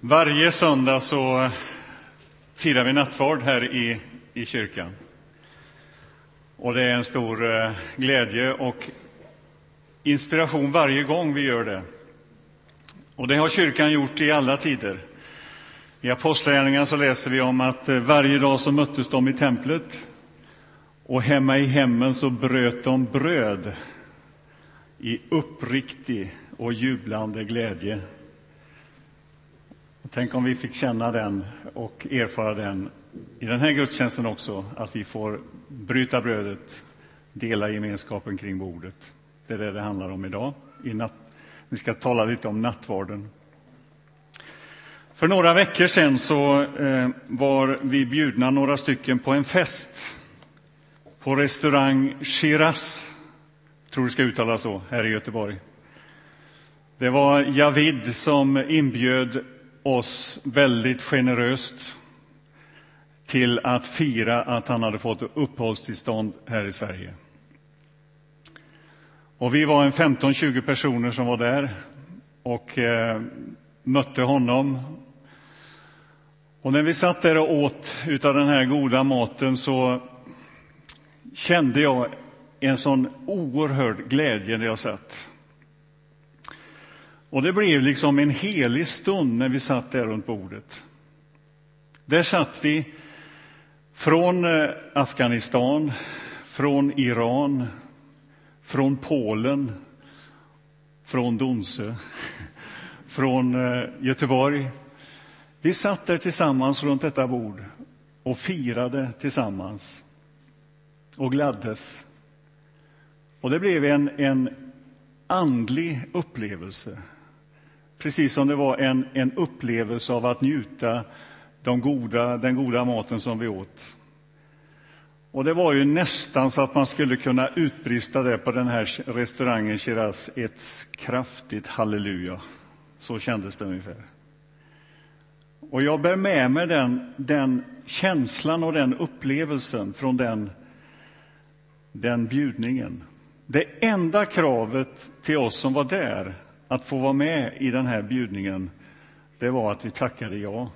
Varje söndag så firar vi nattvard här i, i kyrkan. Och det är en stor eh, glädje och inspiration varje gång vi gör det. Och det har kyrkan gjort i alla tider. I Apostlagärningarna så läser vi om att eh, varje dag så möttes de i templet och hemma i hemmen så bröt de bröd i uppriktig och jublande glädje. Tänk om vi fick känna den och erfara den i den här gudstjänsten också, att vi får bryta brödet, dela gemenskapen kring bordet. Det är det det handlar om idag. I natt... Vi ska tala lite om nattvarden. För några veckor sedan så eh, var vi bjudna några stycken på en fest på restaurang Shiraz, tror det ska uttalas så, här i Göteborg. Det var Javid som inbjöd oss väldigt generöst till att fira att han hade fått uppehållstillstånd här i Sverige. Och vi var en 15-20 personer som var där och eh, mötte honom. Och när vi satt där och åt utav den här goda maten så kände jag en sån oerhörd glädje när jag satt. Och det blev liksom en helig stund när vi satt där runt bordet. Där satt vi från eh, Afghanistan, från Iran, från Polen, från Donsö, från eh, Göteborg. Vi satt där tillsammans runt detta bord och firade tillsammans och gladdes. Och det blev en, en andlig upplevelse Precis som det var en, en upplevelse av att njuta de goda, den goda maten som vi åt. Och det var ju nästan så att man skulle kunna utbrista det på den här restaurangen Shiraz, ett kraftigt halleluja. Så kändes det ungefär. Och jag bär med mig den, den känslan och den upplevelsen från den, den bjudningen. Det enda kravet till oss som var där att få vara med i den här bjudningen, det var att vi tackade ja.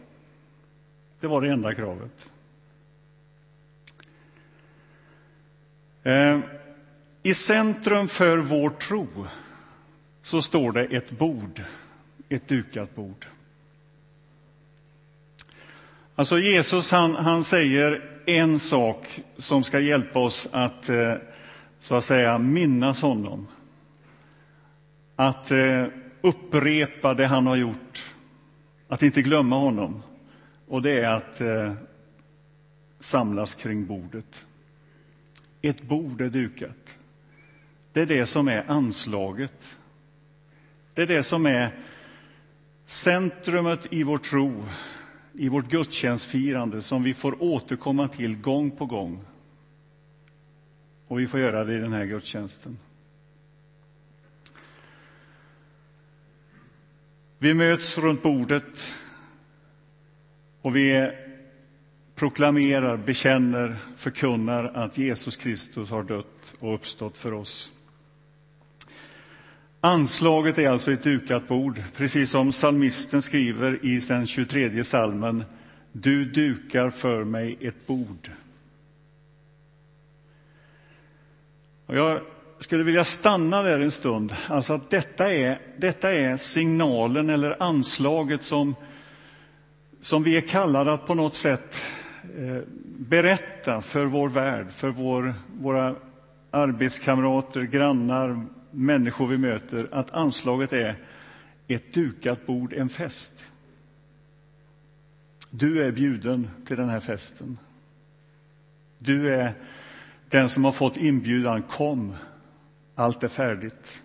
Det var det enda kravet. Eh, I centrum för vår tro så står det ett bord, ett dukat bord. Alltså Jesus han, han säger en sak som ska hjälpa oss att eh, så att säga minnas honom att eh, upprepa det han har gjort, att inte glömma honom. Och det är att eh, samlas kring bordet. Ett bord är dukat. Det är det som är anslaget. Det är det som är centrumet i vår tro, i vårt gudstjänstfirande som vi får återkomma till gång på gång. Och vi får göra det i den här gudstjänsten. Vi möts runt bordet och vi proklamerar, bekänner, förkunnar att Jesus Kristus har dött och uppstått för oss. Anslaget är alltså ett dukat bord, precis som psalmisten skriver i den 23 salmen. Du dukar för mig ett bord. Och jag skulle vilja stanna där en stund. Alltså att detta är, detta är signalen eller anslaget som, som vi är kallade att på något sätt eh, berätta för vår värld, för vår, våra arbetskamrater, grannar, människor vi möter, att anslaget är ett dukat bord, en fest. Du är bjuden till den här festen. Du är den som har fått inbjudan. Kom, allt är färdigt.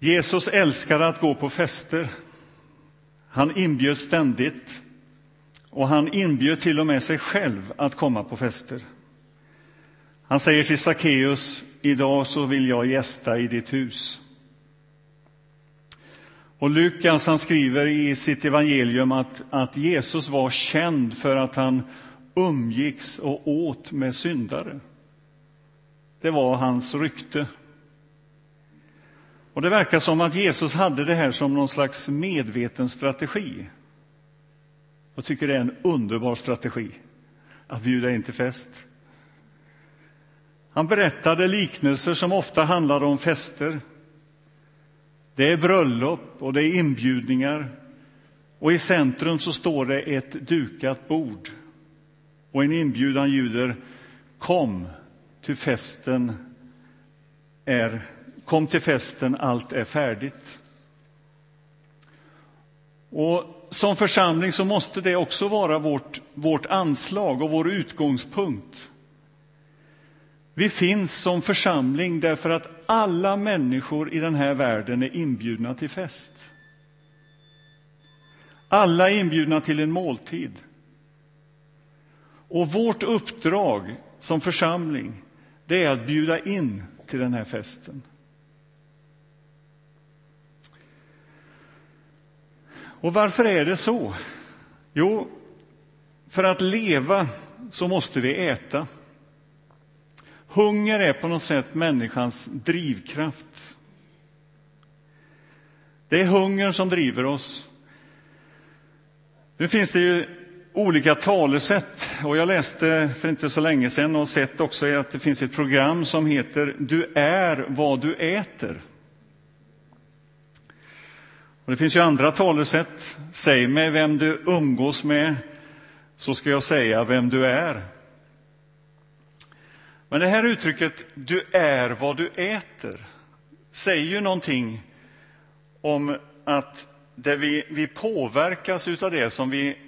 Jesus älskade att gå på fester. Han inbjöd ständigt och han inbjöd till och med sig själv att komma på fester. Han säger till Sackeus, idag så vill jag gästa i ditt hus. Och Lukas han skriver i sitt evangelium att, att Jesus var känd för att han umgicks och åt med syndare. Det var hans rykte. Och det verkar som att Jesus hade det här som någon slags medveten strategi. Jag tycker det är en underbar strategi att bjuda in till fest. Han berättade liknelser som ofta handlade om fester. Det är bröllop och det är inbjudningar. Och i centrum så står det ett dukat bord. Och en inbjudan ljuder Kom, till festen är Kom till festen, allt är färdigt. Och som församling så måste det också vara vårt, vårt anslag och vår utgångspunkt. Vi finns som församling därför att alla människor i den här världen är inbjudna till fest. Alla är inbjudna till en måltid. Och vårt uppdrag som församling, det är att bjuda in till den här festen. Och varför är det så? Jo, för att leva så måste vi äta. Hunger är på något sätt människans drivkraft. Det är hungern som driver oss. Nu finns det ju olika talesätt. Och jag läste för inte så länge sedan och sett också att det finns ett program som heter Du är vad du äter. Och det finns ju andra talesätt. Säg mig vem du umgås med, så ska jag säga vem du är. Men det här uttrycket ”du är vad du äter” säger ju någonting om att det vi, vi påverkas av det som vi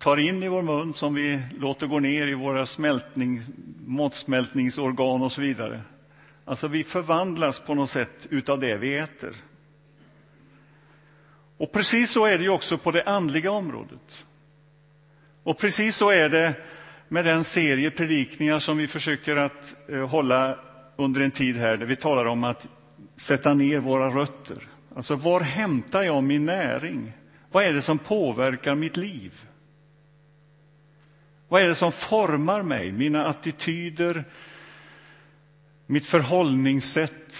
tar in i vår mun, som vi låter gå ner i våra smältning, matsmältningsorgan och så vidare. Alltså, vi förvandlas på något sätt utav det vi äter. Och precis så är det ju också på det andliga området. Och precis så är det med den serie predikningar som vi försöker att eh, hålla under en tid här, där vi talar om att sätta ner våra rötter. Alltså, var hämtar jag min näring? Vad är det som påverkar mitt liv? Vad är det som formar mig, mina attityder, mitt förhållningssätt,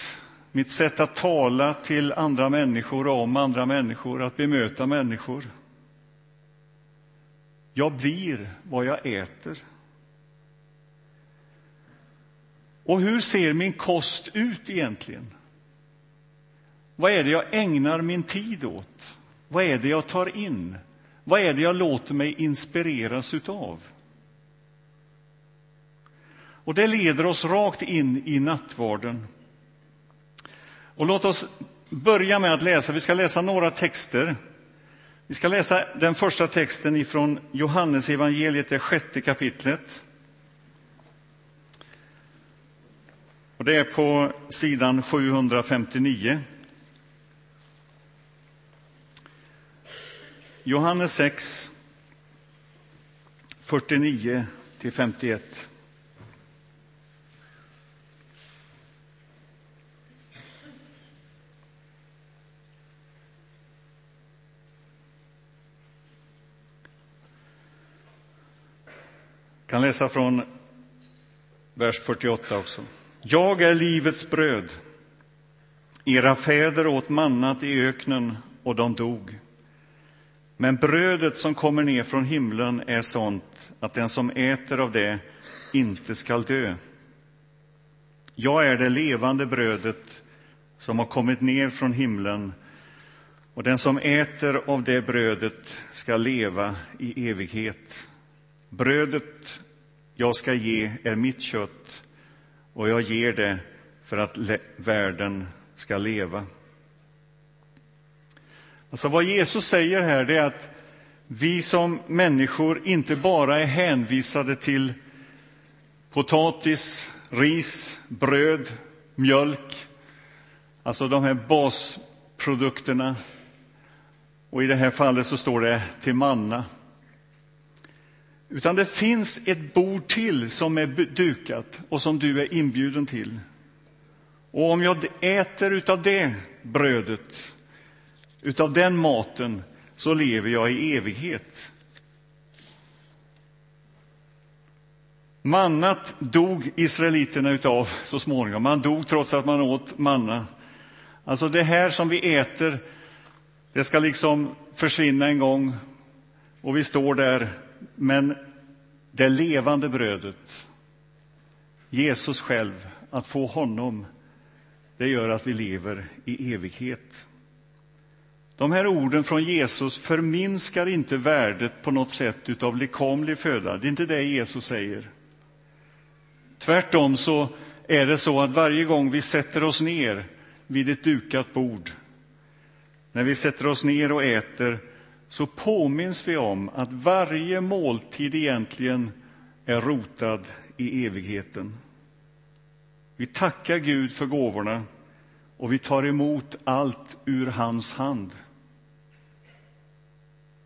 mitt sätt att tala till andra människor och om andra människor, att bemöta människor? Jag blir vad jag äter. Och hur ser min kost ut egentligen? Vad är det jag ägnar min tid åt? Vad är det jag tar in? Vad är det jag låter mig inspireras utav? Och det leder oss rakt in i nattvarden. Och låt oss börja med att läsa. Vi ska läsa några texter. Vi ska läsa den första texten ifrån Johannes evangeliet, det sjätte kapitlet. Och det är på sidan 759. Johannes 6, 49 till 51. Kan läsa från vers 48 också. Jag är livets bröd. Era fäder åt mannat i öknen och de dog. Men brödet som kommer ner från himlen är sånt att den som äter av det inte skall dö. Jag är det levande brödet som har kommit ner från himlen och den som äter av det brödet ska leva i evighet. Brödet jag ska ge är mitt kött och jag ger det för att världen ska leva. Alltså vad Jesus säger här det är att vi som människor inte bara är hänvisade till potatis, ris, bröd, mjölk, alltså de här basprodukterna. Och i det här fallet så står det till manna. Utan det finns ett bord till som är dukat och som du är inbjuden till. Och om jag äter utav det brödet, utav den maten, så lever jag i evighet. Mannat dog israeliterna utav så småningom. Man dog trots att man åt manna. Alltså det här som vi äter, det ska liksom försvinna en gång och vi står där. Men det levande brödet, Jesus själv, att få honom, det gör att vi lever i evighet. De här orden från Jesus förminskar inte värdet på något sätt av lekamlig föda. Det är inte det Jesus säger. Tvärtom så är det så att varje gång vi sätter oss ner vid ett dukat bord, när vi sätter oss ner och äter, så påminns vi om att varje måltid egentligen är rotad i evigheten. Vi tackar Gud för gåvorna och vi tar emot allt ur hans hand.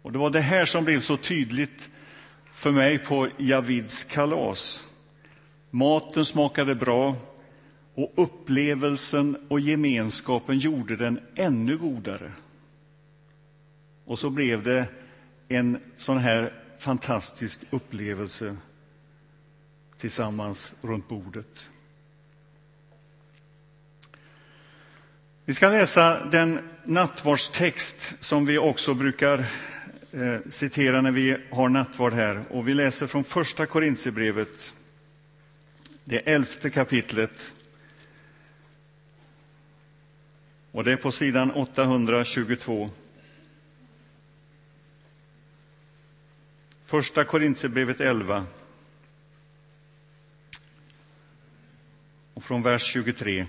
Och Det var det här som blev så tydligt för mig på Javids kalas. Maten smakade bra och upplevelsen och gemenskapen gjorde den ännu godare. Och så blev det en sån här fantastisk upplevelse tillsammans runt bordet. Vi ska läsa den nattvardstext som vi också brukar eh, citera när vi har nattvard här. Och vi läser från Första Korintierbrevet, det elfte kapitlet. Och det är på sidan 822. Första Korintierbrevet 11. Och från vers 23.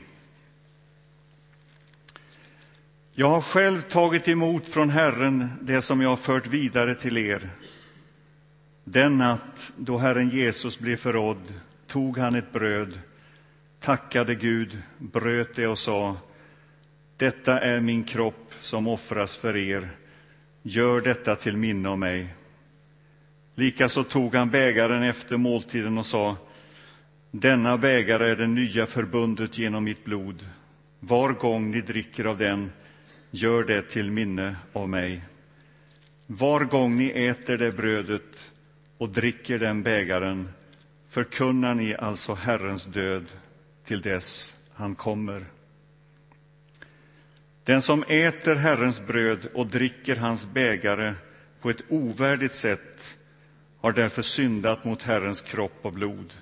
Jag har själv tagit emot från Herren det som jag har fört vidare till er. Den natt då Herren Jesus blev förrådd tog han ett bröd, tackade Gud, bröt det och sa Detta är min kropp som offras för er. Gör detta till minne av mig. Likaså tog han bägaren efter måltiden och sa Denna bägare är det nya förbundet genom mitt blod. Var gång ni dricker av den Gör det till minne av mig. Var gång ni äter det brödet och dricker den bägaren förkunnar ni alltså Herrens död till dess han kommer. Den som äter Herrens bröd och dricker hans bägare på ett ovärdigt sätt har därför syndat mot Herrens kropp och blod.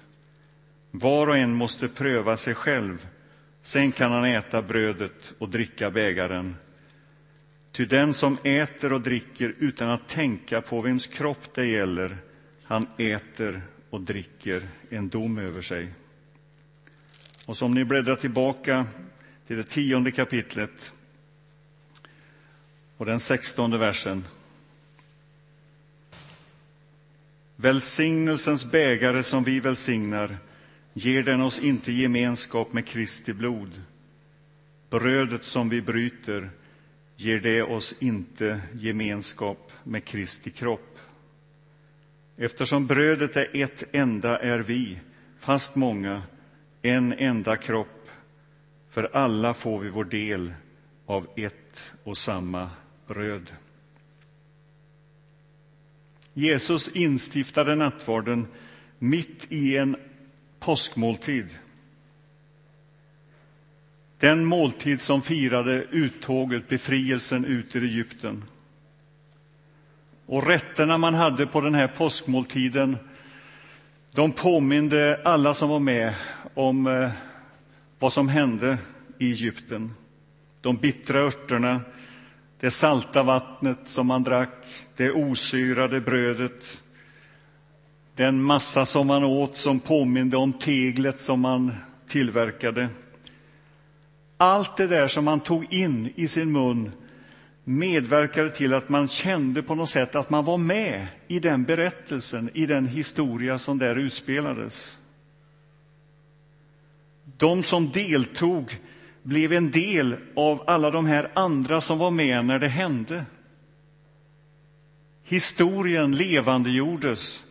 Var och en måste pröva sig själv, sen kan han äta brödet och dricka bägaren. Ty den som äter och dricker utan att tänka på vems kropp det gäller, han äter och dricker en dom över sig. Och som ni bläddrar tillbaka till det tionde kapitlet och den sextonde versen. Välsignelsens bägare som vi välsignar, ger den oss inte gemenskap med Kristi blod. Brödet som vi bryter, ger det oss inte gemenskap med Kristi kropp. Eftersom brödet är ett enda är vi, fast många, en enda kropp. För alla får vi vår del av ett och samma bröd. Jesus instiftade nattvarden mitt i en påskmåltid. Den måltid som firade uttåget, befrielsen ut ur Egypten. Och rätterna man hade på den här påskmåltiden de påminde alla som var med om eh, vad som hände i Egypten. De bittra örterna, det salta vattnet som man drack, det osyrade brödet den massa som man åt som påminde om teglet som man tillverkade. Allt det där som man tog in i sin mun medverkade till att man kände på något sätt att man var med i den berättelsen, i den historia som där utspelades. De som deltog blev en del av alla de här andra som var med när det hände. Historien levandegjordes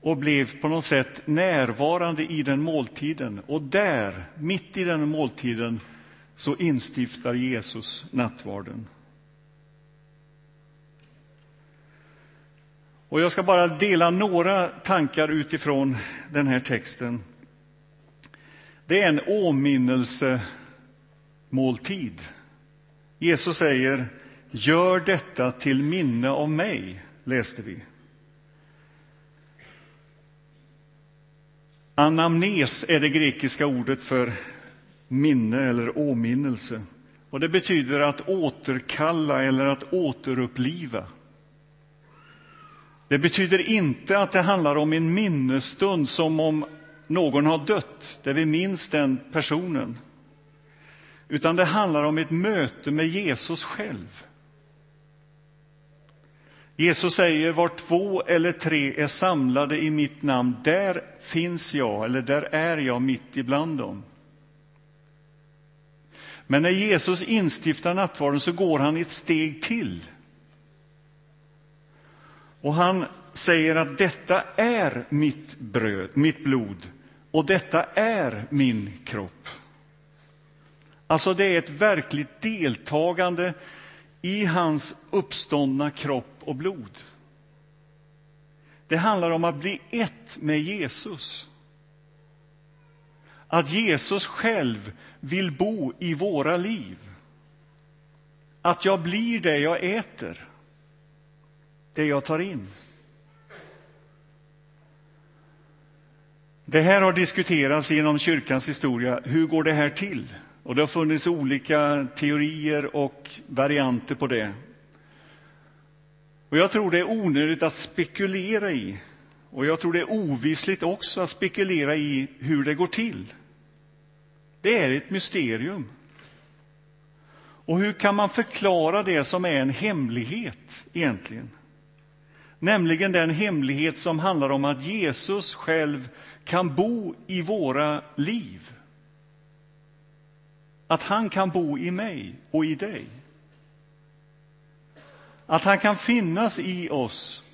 och blev på något sätt närvarande i den måltiden. Och där, mitt i den måltiden, så instiftar Jesus nattvarden. Och jag ska bara dela några tankar utifrån den här texten. Det är en åminnelse måltid. Jesus säger Gör detta till minne av mig, läste vi. Anamnes är det grekiska ordet för minne eller åminnelse. Och det betyder att återkalla eller att återuppliva. Det betyder inte att det handlar om en minnesstund som om någon har dött, där vi minns den personen. Utan det handlar om ett möte med Jesus själv. Jesus säger, var två eller tre är samlade i mitt namn, där finns jag, eller där är jag mitt ibland dem. Men när Jesus instiftar nattvarden så går han ett steg till. Och han säger att detta är mitt bröd, mitt blod och detta är min kropp. Alltså det är ett verkligt deltagande i hans uppståndna kropp och blod. Det handlar om att bli ett med Jesus. Att Jesus själv vill bo i våra liv. Att jag blir det jag äter, det jag tar in. Det här har diskuterats genom kyrkans historia. Hur går det här till? Och det har funnits olika teorier och varianter på det. Och jag tror det är onödigt att spekulera i, och jag tror det är ovisligt också att spekulera i hur det går till. Det är ett mysterium. Och hur kan man förklara det som är en hemlighet egentligen? Nämligen den hemlighet som handlar om att Jesus själv kan bo i våra liv. Att han kan bo i mig och i dig. Att han kan finnas i oss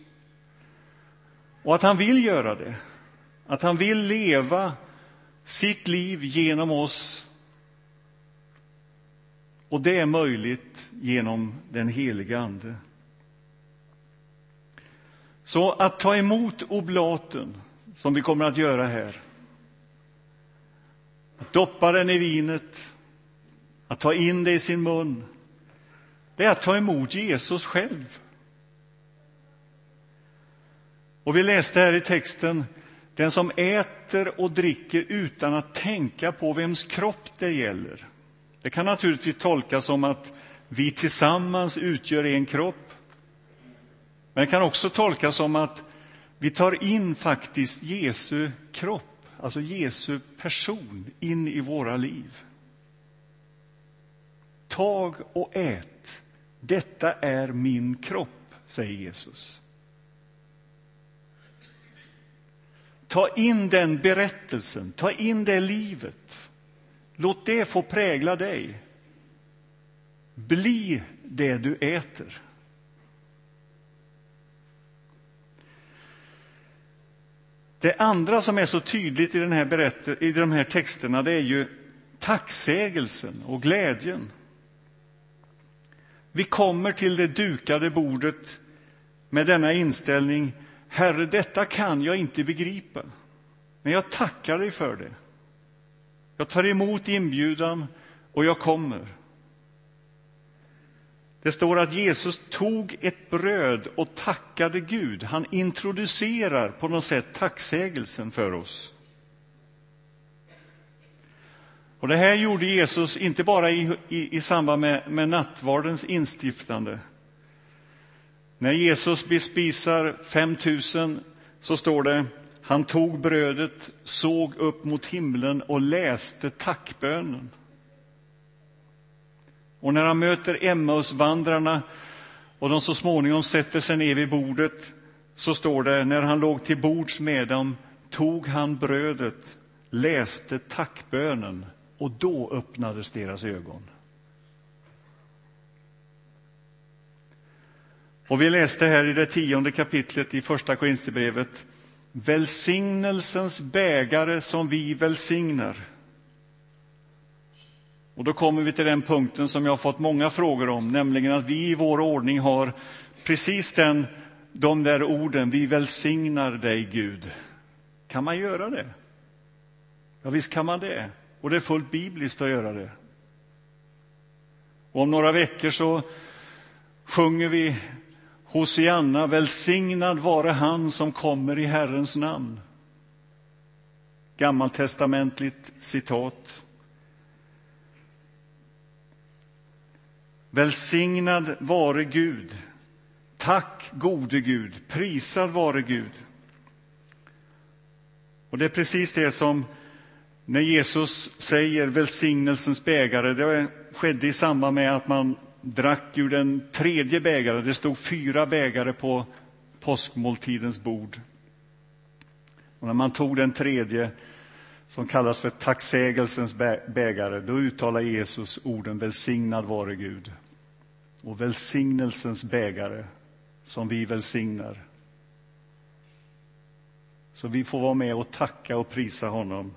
och att han vill göra det. Att han vill leva sitt liv genom oss. Och det är möjligt genom den heliga Ande. Så att ta emot oblaten, som vi kommer att göra här, att doppa den i vinet, att ta in det i sin mun, det är att ta emot Jesus själv. Och vi läste här i texten, den som äter och dricker utan att tänka på vems kropp det gäller. Det kan naturligtvis tolkas som att vi tillsammans utgör en kropp. Men det kan också tolkas som att vi tar in faktiskt Jesu kropp, alltså Jesu person, in i våra liv. Tag och ät. Detta är min kropp, säger Jesus. Ta in den berättelsen, ta in det livet. Låt det få prägla dig. Bli det du äter. Det andra som är så tydligt i, den här berätt i de här texterna det är ju tacksägelsen och glädjen. Vi kommer till det dukade bordet med denna inställning. Herre, detta kan jag inte begripa, men jag tackar dig för det. Jag tar emot inbjudan och jag kommer. Det står att Jesus tog ett bröd och tackade Gud. Han introducerar på något sätt tacksägelsen för oss. Och Det här gjorde Jesus inte bara i, i, i samband med, med nattvardens instiftande. När Jesus bespisar 5000 så står det han tog brödet, såg upp mot himlen och läste tackbönen. Och när han möter Emmausvandrarna och de så småningom sätter sig ner vid bordet så står det, när han låg till bords med dem tog han brödet, läste tackbönen och då öppnades deras ögon. Och vi läste här i det tionde kapitlet i Första Korinthierbrevet välsignelsens bägare som vi välsignar. Och då kommer vi till den punkten som jag har fått många frågor om, nämligen att vi i vår ordning har precis den, de där orden, vi välsignar dig Gud. Kan man göra det? Ja, visst kan man det. Och det är fullt bibliskt att göra det. Och om några veckor så sjunger vi Hosianna, välsignad vare han som kommer i Herrens namn. Gammaltestamentligt citat. Välsignad vare Gud. Tack gode Gud. Prisad vare Gud. Och det är precis det som när Jesus säger välsignelsens bägare, det skedde i samband med att man drack ur den tredje bägaren. Det stod fyra bägare på påskmåltidens bord. Och när man tog den tredje, som kallas för tacksägelsens bägare, då uttalar Jesus orden välsignad vare Gud. Och välsignelsens bägare, som vi välsignar. Så vi får vara med och tacka och prisa honom.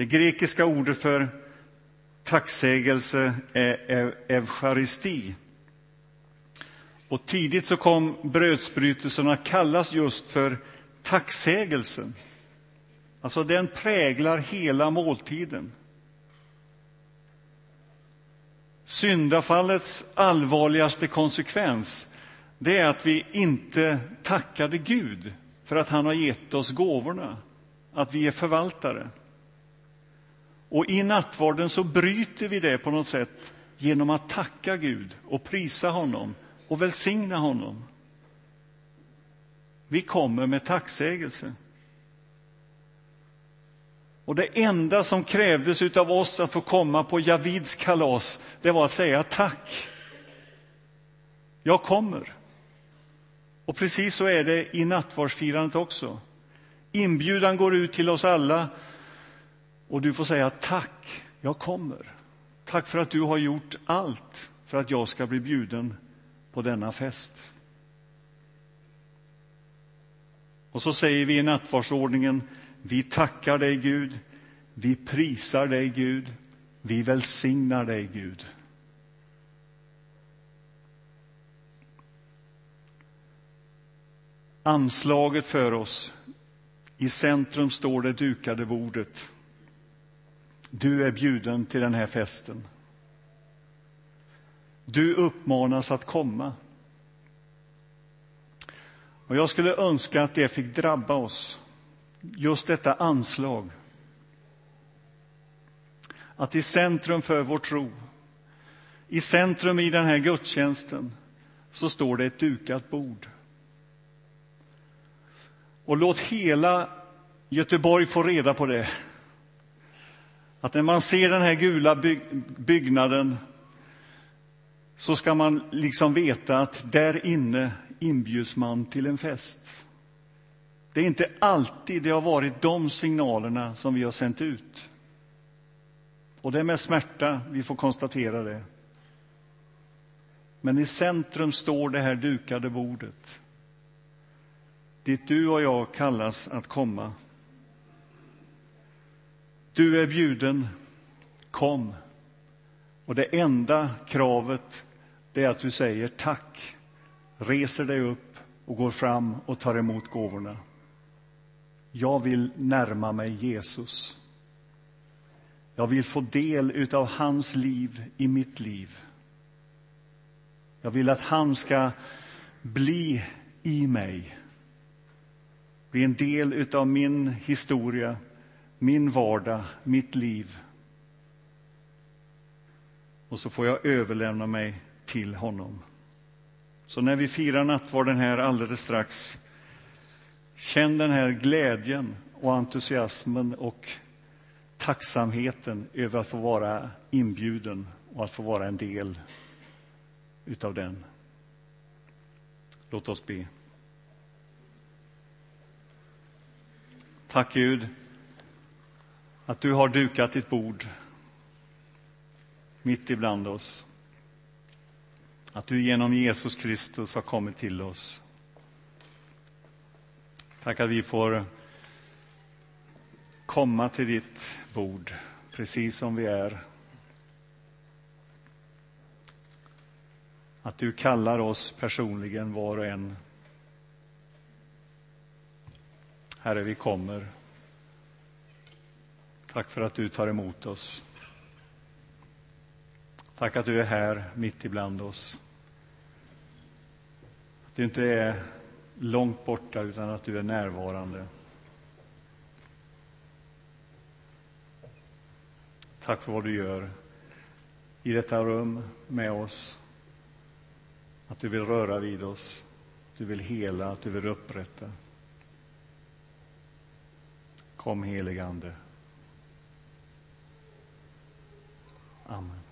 Det grekiska ordet för tacksägelse är eucharisti. Och tidigt så kom brödsbrytelsen att kallas just för tacksägelsen. Alltså den präglar hela måltiden. Syndafallets allvarligaste konsekvens det är att vi inte tackade Gud för att han har gett oss gåvorna, att vi är förvaltare. Och i nattvarden så bryter vi det på något sätt genom att tacka Gud och prisa honom och välsigna honom. Vi kommer med tacksägelse. Och det enda som krävdes av oss att få komma på Javids kalas, det var att säga tack. Jag kommer. Och precis så är det i nattvardsfirandet också. Inbjudan går ut till oss alla och du får säga tack, jag kommer. Tack för att du har gjort allt för att jag ska bli bjuden på denna fest. Och så säger vi i nattvardsordningen, vi tackar dig Gud, vi prisar dig Gud, vi välsignar dig Gud. Anslaget för oss, i centrum står det dukade bordet. Du är bjuden till den här festen. Du uppmanas att komma. Och jag skulle önska att det fick drabba oss, just detta anslag. Att i centrum för vår tro, i centrum i den här gudstjänsten, så står det ett dukat bord. Och låt hela Göteborg få reda på det. Att när man ser den här gula byggnaden så ska man liksom veta att där inne inbjuds man till en fest. Det är inte alltid det har varit de signalerna som vi har sänt ut. Och det är med smärta vi får konstatera det. Men i centrum står det här dukade bordet dit du och jag kallas att komma. Du är bjuden, kom. Och det enda kravet det är att du säger tack, reser dig upp och går fram och tar emot gåvorna. Jag vill närma mig Jesus. Jag vill få del av hans liv i mitt liv. Jag vill att han ska bli i mig, bli en del av min historia min vardag, mitt liv. Och så får jag överlämna mig till honom. Så när vi firar nattvarden här alldeles strax, känn den här glädjen och entusiasmen och tacksamheten över att få vara inbjuden och att få vara en del utav den. Låt oss be. Tack Gud att du har dukat ditt bord mitt ibland oss. Att du genom Jesus Kristus har kommit till oss. Tack att vi får komma till ditt bord precis som vi är. Att du kallar oss personligen var och en. Herre, vi kommer. Tack för att du tar emot oss. Tack att du är här mitt ibland oss. Att du inte är långt borta, utan att du är närvarande. Tack för vad du gör i detta rum med oss. Att du vill röra vid oss, du vill hela, att du vill upprätta. Kom, heligande. Amen.